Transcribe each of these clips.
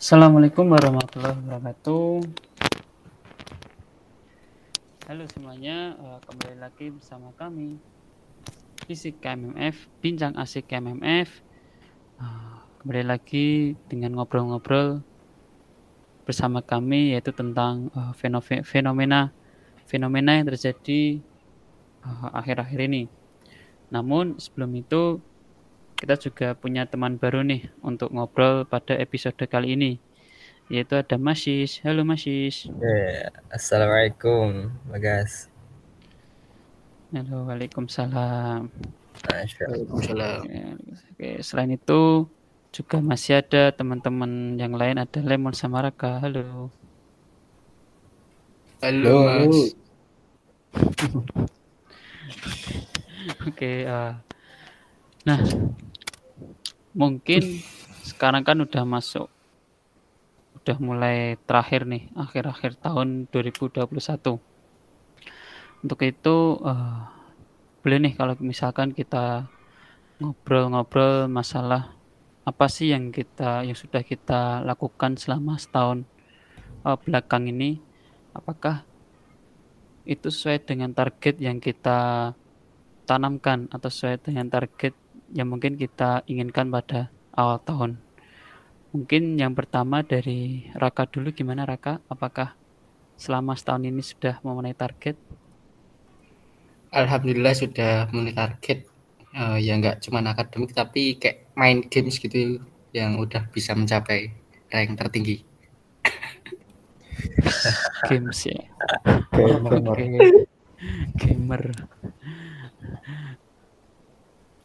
Assalamualaikum warahmatullahi wabarakatuh. Halo semuanya, eh, kembali lagi bersama kami Fisik KMMF, Bincang Asik KMMF. Eh, kembali lagi dengan ngobrol-ngobrol bersama kami yaitu tentang eh, fenomena fenomena yang terjadi akhir-akhir ini. Namun sebelum itu kita juga punya teman baru nih untuk ngobrol pada episode kali ini yaitu ada Masis. Halo Masis. Yeah. Assalamualaikum, Bagas. Halo, Waalaikumsalam. Waalaikumsalam. Oke, selain itu juga masih ada teman-teman yang lain ada Lemon sama Raka. Halo. Halo, Mas. Oke, uh, nah mungkin sekarang kan udah masuk udah mulai terakhir nih akhir-akhir tahun 2021 untuk itu uh, boleh nih kalau misalkan kita ngobrol-ngobrol masalah apa sih yang kita yang sudah kita lakukan selama setahun uh, belakang ini? Apakah itu sesuai dengan target yang kita tanamkan atau sesuai dengan target yang mungkin kita inginkan pada awal tahun. Mungkin yang pertama dari Raka dulu gimana Raka? Apakah selama setahun ini sudah memenuhi target? Alhamdulillah sudah memenuhi target. Uh, ya nggak cuma akademik tapi kayak main games gitu yang udah bisa mencapai rank tertinggi. games ya. Gamer. Gamer.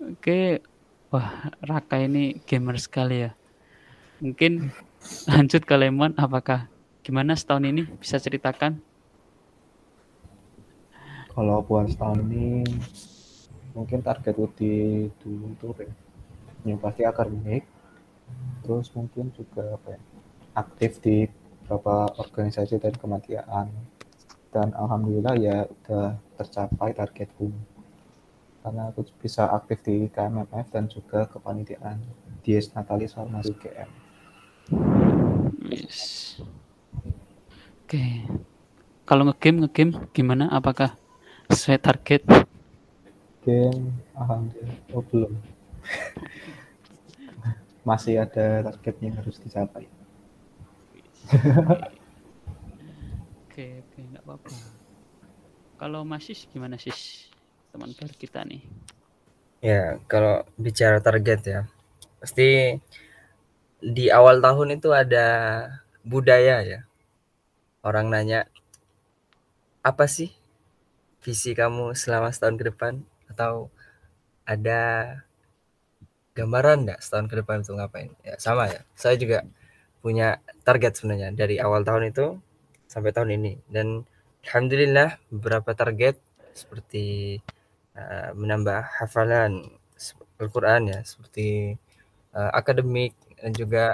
Oke, wah Raka ini gamer sekali ya. Mungkin lanjut ke Lemon, apakah gimana setahun ini? Bisa ceritakan? Kalau buat setahun ini mungkin target di dulu itu ya, yang pasti akademik, terus mungkin juga apa ya, aktif di beberapa organisasi dan kematian. Dan alhamdulillah ya udah tercapai targetku karena aku bisa aktif di KMMF dan juga kepanitiaan Dies Natalis Farmasi UGM. Yes. Oke. Okay. Kalau ngegame ngegame gimana? Apakah sesuai target? Game alhamdulillah oh belum. Masih ada targetnya yang harus dicapai. Oke, oke, enggak apa-apa. Kalau masih gimana sih? Teman baru kita nih? Ya, kalau bicara target ya, pasti di awal tahun itu ada budaya ya. Orang nanya, apa sih visi kamu selama setahun ke depan? Atau ada gambaran nggak setahun ke depan untuk ngapain? Ya sama ya, saya juga punya target sebenarnya dari awal tahun itu sampai tahun ini. Dan Alhamdulillah beberapa target seperti menambah hafalan Al-Quran ya seperti uh, akademik dan juga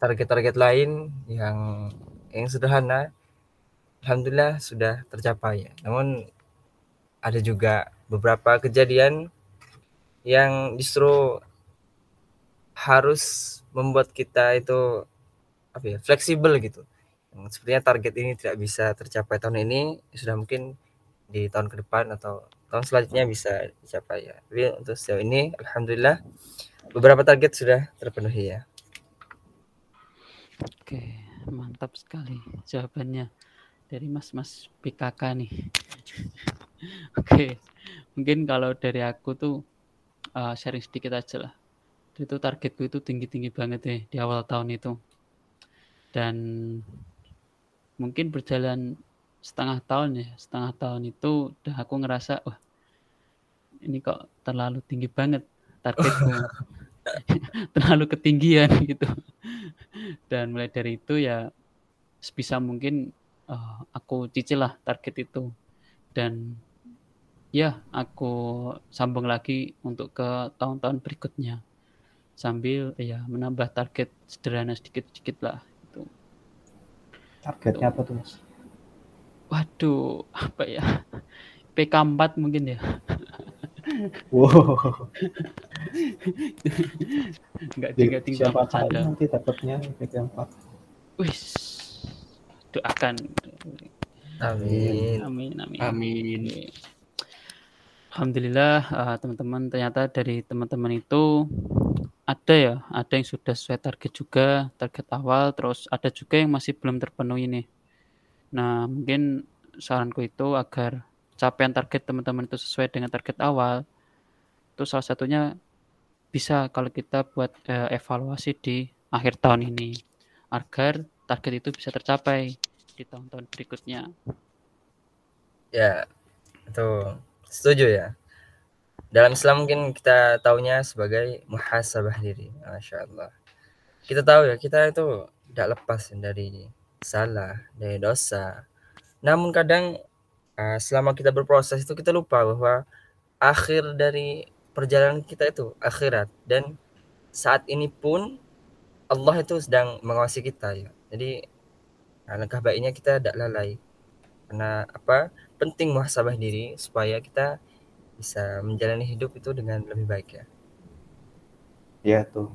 target-target lain yang yang sederhana alhamdulillah sudah tercapai. Namun ada juga beberapa kejadian yang justru harus membuat kita itu apa ya fleksibel gitu. Sepertinya target ini tidak bisa tercapai tahun ini sudah mungkin di tahun ke depan atau tahun selanjutnya bisa dicapai ya. Tapi untuk sejauh ini alhamdulillah beberapa target sudah terpenuhi ya. Oke, mantap sekali jawabannya dari Mas-mas PKK nih. Oke, mungkin kalau dari aku tuh uh, sharing sedikit aja lah. Itu targetku itu tinggi-tinggi banget ya di awal tahun itu. Dan mungkin berjalan setengah tahun ya. Setengah tahun itu udah aku ngerasa wah ini kok terlalu tinggi banget targetku. Terlalu ketinggian gitu. Dan mulai dari itu ya sebisa mungkin uh, aku cicil lah target itu. Dan ya aku sambung lagi untuk ke tahun-tahun berikutnya. Sambil ya menambah target sederhana sedikit-sedikit lah itu targetnya apa tuh mas Waduh, apa ya? PK4 mungkin ya. Wow. Enggak Jadi, tinggal tinggal siapa tahu bercanda. nanti dapatnya IPK 4. Wis. Doakan. Amin. Amin amin. Amin. Alhamdulillah eh, teman-teman ternyata dari teman-teman itu ada ya, ada yang sudah sesuai target juga, target awal, terus ada juga yang masih belum terpenuhi nih. Nah, mungkin saranku itu agar capaian target teman-teman itu sesuai dengan target awal, itu salah satunya bisa kalau kita buat eh, evaluasi di akhir tahun ini, agar target itu bisa tercapai di tahun-tahun berikutnya. Ya, itu setuju ya. Dalam Islam mungkin kita taunya sebagai muhasabah diri. Masya Allah. Kita tahu ya, kita itu tidak lepas dari salah, dari dosa. Namun kadang uh, selama kita berproses itu kita lupa bahwa akhir dari perjalanan kita itu akhirat dan saat ini pun Allah itu sedang mengawasi kita ya. Jadi alangkah baiknya kita tidak lalai karena apa penting muhasabah diri supaya kita bisa menjalani hidup itu dengan lebih baik ya. Iya tuh.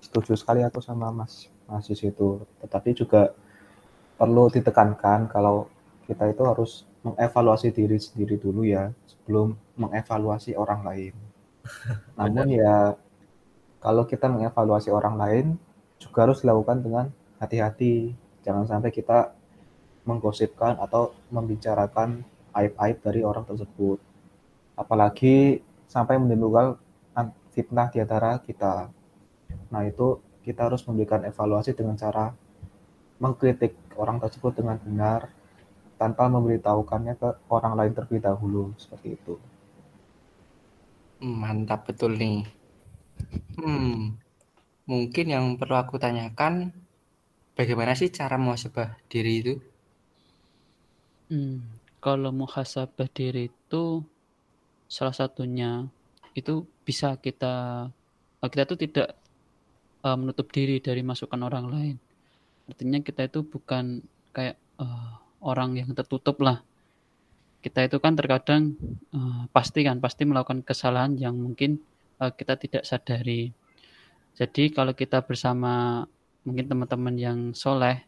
Setuju sekali aku sama Mas Masis itu. Tetapi juga perlu ditekankan kalau kita itu harus mengevaluasi diri sendiri dulu ya sebelum mengevaluasi orang lain. Namun ya kalau kita mengevaluasi orang lain juga harus dilakukan dengan hati-hati. Jangan sampai kita menggosipkan atau membicarakan aib-aib dari orang tersebut. Apalagi sampai menimbulkan an- fitnah di antara kita. Nah, itu kita harus memberikan evaluasi dengan cara mengkritik orang tersebut dengan benar tanpa memberitahukannya ke orang lain terlebih dahulu seperti itu. Mantap betul nih. Hmm, mungkin yang perlu aku tanyakan, bagaimana sih cara muhasabah diri itu? Hmm, kalau muhasabah diri itu salah satunya itu bisa kita kita tuh tidak eh, menutup diri dari masukan orang lain. Artinya kita itu bukan kayak eh, orang yang tertutup lah. Kita itu kan terkadang eh, pasti kan pasti melakukan kesalahan yang mungkin eh, kita tidak sadari. Jadi kalau kita bersama mungkin teman-teman yang soleh,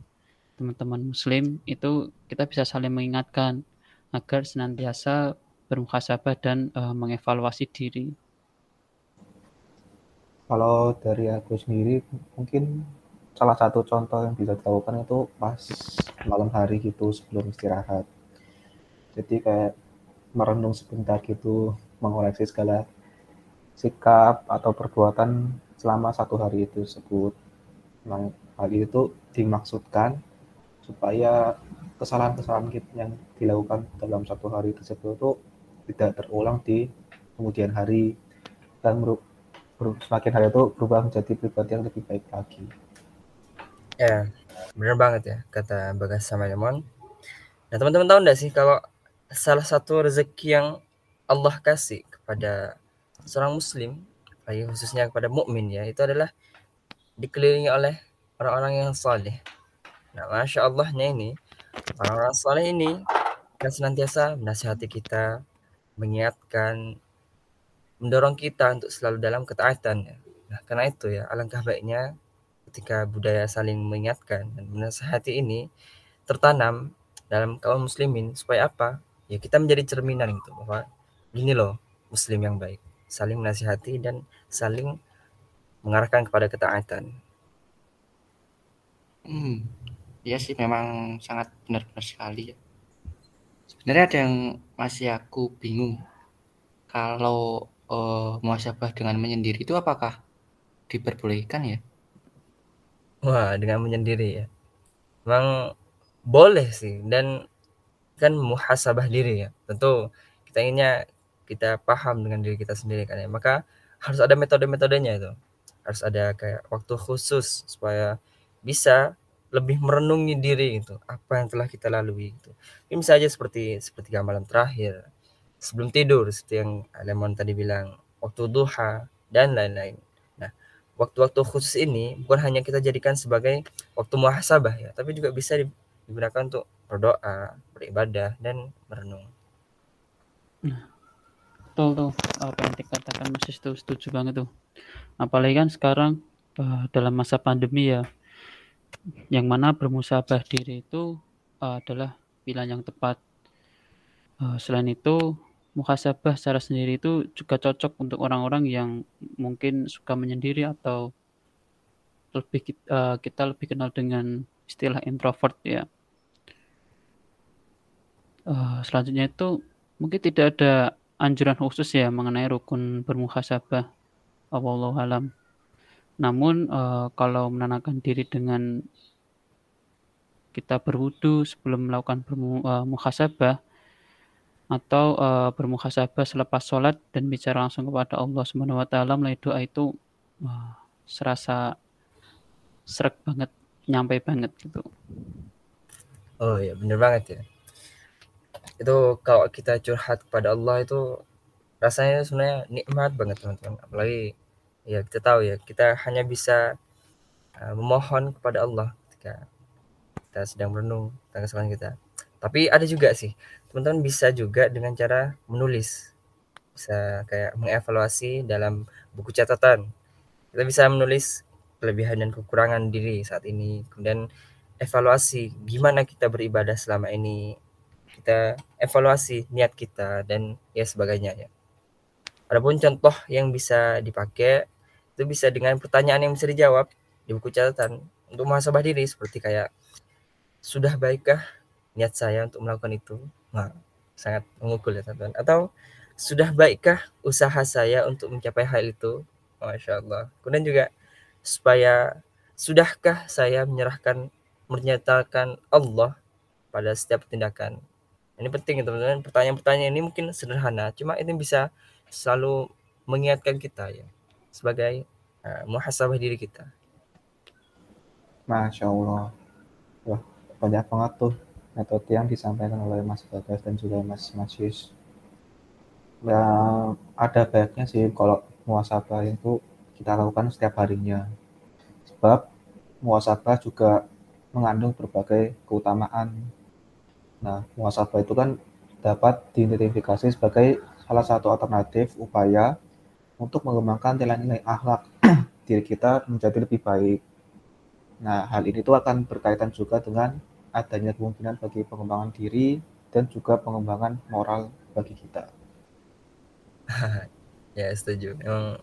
teman-teman muslim itu kita bisa saling mengingatkan agar senantiasa bermuhasabah dan eh, mengevaluasi diri. Kalau dari aku sendiri mungkin salah satu contoh yang bisa dilakukan itu pas malam hari gitu sebelum istirahat. Jadi kayak merenung sebentar gitu, mengoleksi segala sikap atau perbuatan selama satu hari itu tersebut. Memang hal itu dimaksudkan supaya kesalahan-kesalahan yang dilakukan dalam satu hari tersebut itu tidak terulang di kemudian hari dan semakin hari itu berubah menjadi pribadi yang lebih baik lagi. Ya, bener banget ya kata Bagas sama Lemon. Nah teman-teman tahu nggak sih kalau salah satu rezeki yang Allah kasih kepada seorang Muslim, lagi khususnya kepada mukmin ya, itu adalah dikelilingi oleh orang-orang yang saleh. Nah, masya Allahnya ini orang-orang saleh ini akan senantiasa menasihati kita, mengingatkan, mendorong kita untuk selalu dalam ketaatan. ya. Nah, karena itu ya alangkah baiknya ketika budaya saling mengingatkan dan menasihati ini tertanam dalam kaum muslimin supaya apa? Ya kita menjadi cerminan gitu bahwa gini loh muslim yang baik, saling menasihati dan saling mengarahkan kepada ketaatan. Hmm, iya sih memang sangat benar-benar sekali ya. Sebenarnya ada yang masih aku bingung. Kalau eh, muhasabah dengan menyendiri itu apakah diperbolehkan ya? Wah, dengan menyendiri ya. Memang boleh sih dan kan muhasabah diri ya. Tentu kita inginnya kita paham dengan diri kita sendiri kan ya. Maka harus ada metode-metodenya itu. Harus ada kayak waktu khusus supaya bisa lebih merenungi diri itu apa yang telah kita lalui itu. Ini bisa aja seperti seperti malam terakhir, sebelum tidur seperti yang Lemon tadi bilang, waktu duha dan lain-lain. Nah, waktu-waktu khusus ini bukan hanya kita jadikan sebagai waktu muhasabah ya, tapi juga bisa di- digunakan untuk berdoa, beribadah dan merenung. betul tuh apa yang dikatakan masih setuju, setuju banget tuh apalagi kan sekarang uh, dalam masa pandemi ya yang mana bermusabah diri itu uh, adalah pilihan yang tepat uh, selain itu muhasabah secara sendiri itu juga cocok untuk orang-orang yang mungkin suka menyendiri atau lebih uh, kita lebih kenal dengan istilah introvert ya. Uh, selanjutnya itu mungkin tidak ada anjuran khusus ya mengenai rukun bermuhasabah. Allah alam. Namun uh, kalau menanamkan diri dengan kita berwudu sebelum melakukan bermuhasabah atau uh, bermuhasabah selepas sholat dan bicara langsung kepada Allah Subhanahu wa taala melalui doa itu uh, serasa serak banget, nyampe banget gitu. Oh ya, bener banget ya. Itu kalau kita curhat kepada Allah itu rasanya sebenarnya nikmat banget teman-teman. Apalagi ya kita tahu ya, kita hanya bisa uh, memohon kepada Allah ketika kita sedang merenung tentang kesalahan kita. Tapi ada juga sih, teman-teman bisa juga dengan cara menulis. Bisa kayak mengevaluasi dalam buku catatan. Kita bisa menulis kelebihan dan kekurangan diri saat ini. Kemudian evaluasi gimana kita beribadah selama ini. Kita evaluasi niat kita dan ya sebagainya ya. Adapun contoh yang bisa dipakai itu bisa dengan pertanyaan yang bisa dijawab di buku catatan. Untuk muhasabah diri seperti kayak sudah baikkah niat saya untuk melakukan itu. Nah sangat mengukur ya teman-teman atau sudah baikkah usaha saya untuk mencapai hal itu? Masya Allah. Kemudian juga supaya sudahkah saya menyerahkan menyatakan Allah pada setiap tindakan? Ini penting teman-teman pertanyaan-pertanyaan ini mungkin sederhana cuma ini bisa selalu mengingatkan kita ya sebagai uh, muhasabah diri kita. Masya Allah. Wah banyak banget tuh metode yang disampaikan oleh Mas Bagas dan juga Mas Masis ya ada baiknya sih kalau muasabah itu kita lakukan setiap harinya. Sebab muasabah juga mengandung berbagai keutamaan. Nah, muasabah itu kan dapat diidentifikasi sebagai salah satu alternatif upaya untuk mengembangkan nilai-nilai akhlak diri kita menjadi lebih baik. Nah, hal ini tuh akan berkaitan juga dengan adanya kemungkinan bagi pengembangan diri dan juga pengembangan moral bagi kita. ya, setuju. Memang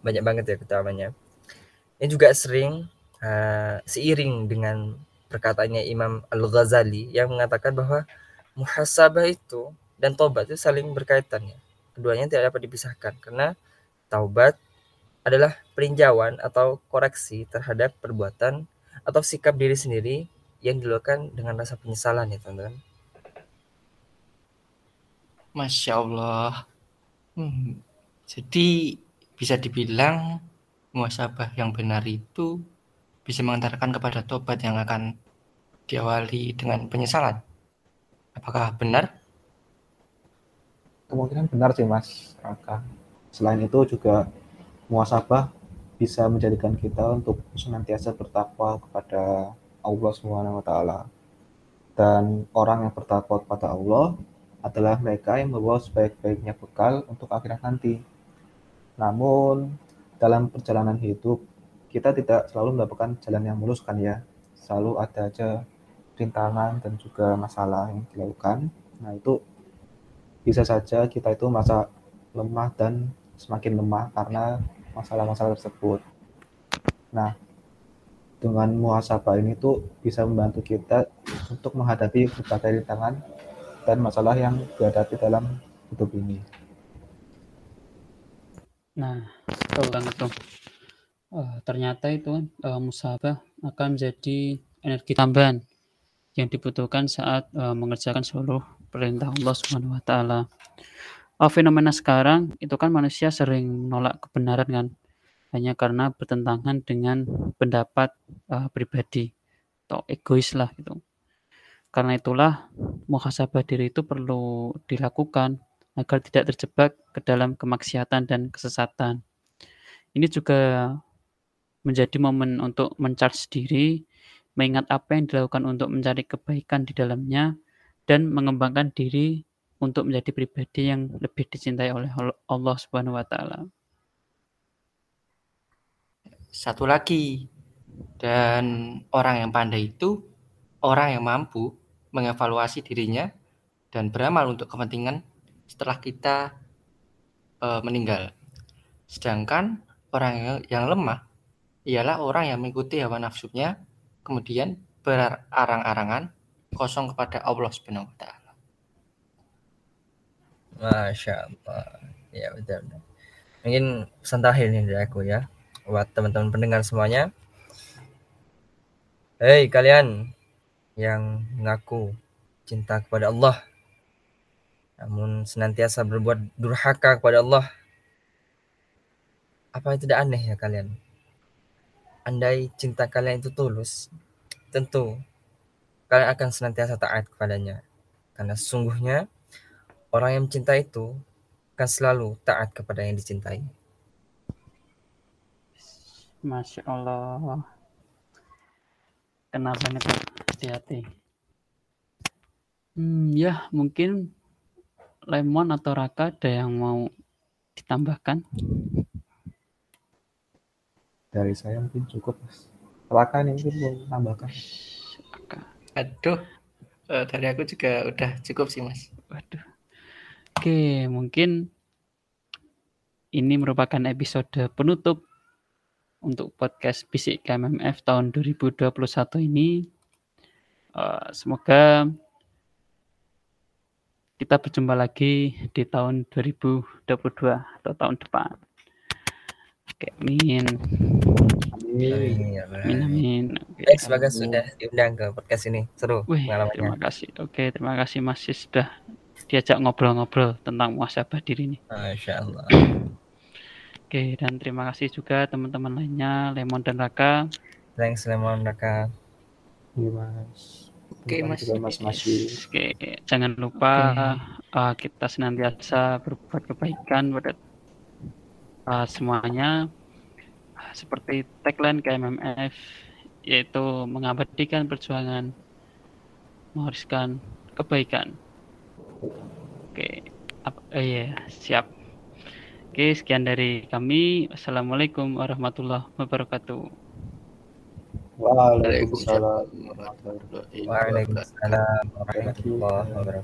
banyak banget ya keutamanya. Ini juga sering uh, seiring dengan perkataannya Imam Al-Ghazali yang mengatakan bahwa muhasabah itu dan taubat itu saling berkaitan ya. Keduanya tidak dapat dipisahkan karena taubat adalah peninjauan atau koreksi terhadap perbuatan atau sikap diri sendiri yang dilakukan dengan rasa penyesalan ya teman-teman. Masya Allah. Hmm. Jadi bisa dibilang muasabah yang benar itu bisa mengantarkan kepada tobat yang akan diawali dengan penyesalan. Apakah benar? Kemungkinan benar sih Mas Raka. Selain itu juga muasabah bisa menjadikan kita untuk senantiasa bertakwa kepada Allah Subhanahu wa taala. Dan orang yang bertakwa kepada Allah adalah mereka yang membawa sebaik-baiknya bekal untuk akhirat nanti. Namun dalam perjalanan hidup kita tidak selalu mendapatkan jalan yang mulus kan ya. Selalu ada aja rintangan dan juga masalah yang dilakukan. Nah itu bisa saja kita itu masa lemah dan semakin lemah karena masalah-masalah tersebut. Nah, dengan muhasabah ini tuh bisa membantu kita untuk menghadapi berbagai rintangan dan masalah yang dihadapi dalam hidup ini. Nah, betul banget tuh. Uh, ternyata itu kan uh, musabah akan menjadi energi tambahan yang dibutuhkan saat uh, mengerjakan seluruh perintah Allah Subhanahu wa taala. Uh, fenomena sekarang itu kan manusia sering menolak kebenaran kan hanya karena bertentangan dengan pendapat uh, pribadi atau egois lah gitu. Karena itulah muhasabah diri itu perlu dilakukan agar tidak terjebak ke dalam kemaksiatan dan kesesatan. Ini juga menjadi momen untuk mencharge diri, mengingat apa yang dilakukan untuk mencari kebaikan di dalamnya, dan mengembangkan diri untuk menjadi pribadi yang lebih dicintai oleh Allah Subhanahu wa taala. Satu lagi, dan orang yang pandai itu orang yang mampu mengevaluasi dirinya dan beramal untuk kepentingan setelah kita e, meninggal. Sedangkan orang yang, lemah ialah orang yang mengikuti hawa nafsunya kemudian berarang-arangan kosong kepada Allah Subhanahu wa taala. Masya Allah. Ya betul. Mungkin pesan terakhir nih dari aku ya buat teman-teman pendengar semuanya. Hei kalian yang mengaku cinta kepada Allah namun senantiasa berbuat durhaka kepada Allah. Apa itu tidak aneh ya kalian? Andai cinta kalian itu tulus, tentu kalian akan senantiasa taat kepadanya. Karena sesungguhnya orang yang mencintai itu akan selalu taat kepada yang dicintai. Masya Allah. Kenal banget ya, hati-hati. Hmm, ya mungkin Lemon atau Raka ada yang mau ditambahkan? Dari saya mungkin cukup, Mas. Raka nih mungkin mau tambahkan. Raka. Aduh, eh, dari aku juga udah cukup sih, Mas. Waduh. Oke, mungkin ini merupakan episode penutup untuk podcast Bisik KMMF tahun 2021 ini. Uh, semoga kita berjumpa lagi di tahun 2022 atau tahun depan. Oke, amin. Amin. ya Amin, amin. Oke. Eh, semoga sudah diundang ke podcast ini. Seru Wih, terima kasih. Oke, terima kasih Mas Sis sudah diajak ngobrol-ngobrol tentang muasabah diri ini. Masya Allah. Oke, dan terima kasih juga teman-teman lainnya, Lemon dan Raka. Thanks Lemon Raka. Iya, Mas. Oke, Terima Mas. Mas Masih. Oke, jangan lupa uh, kita senantiasa berbuat kebaikan pada uh, semuanya. Uh, seperti tagline KMMF yaitu mengabadikan perjuangan mewariskan kebaikan. Oke, ap- eh, iya, siap. Oke, sekian dari kami. Wassalamualaikum warahmatullahi wabarakatuh. Waalaikumsalam warahmatullahi wabarakatuh. warahmatullahi wabarakatuh. Waalaikumsalam warahmatullahi wabarakatuh.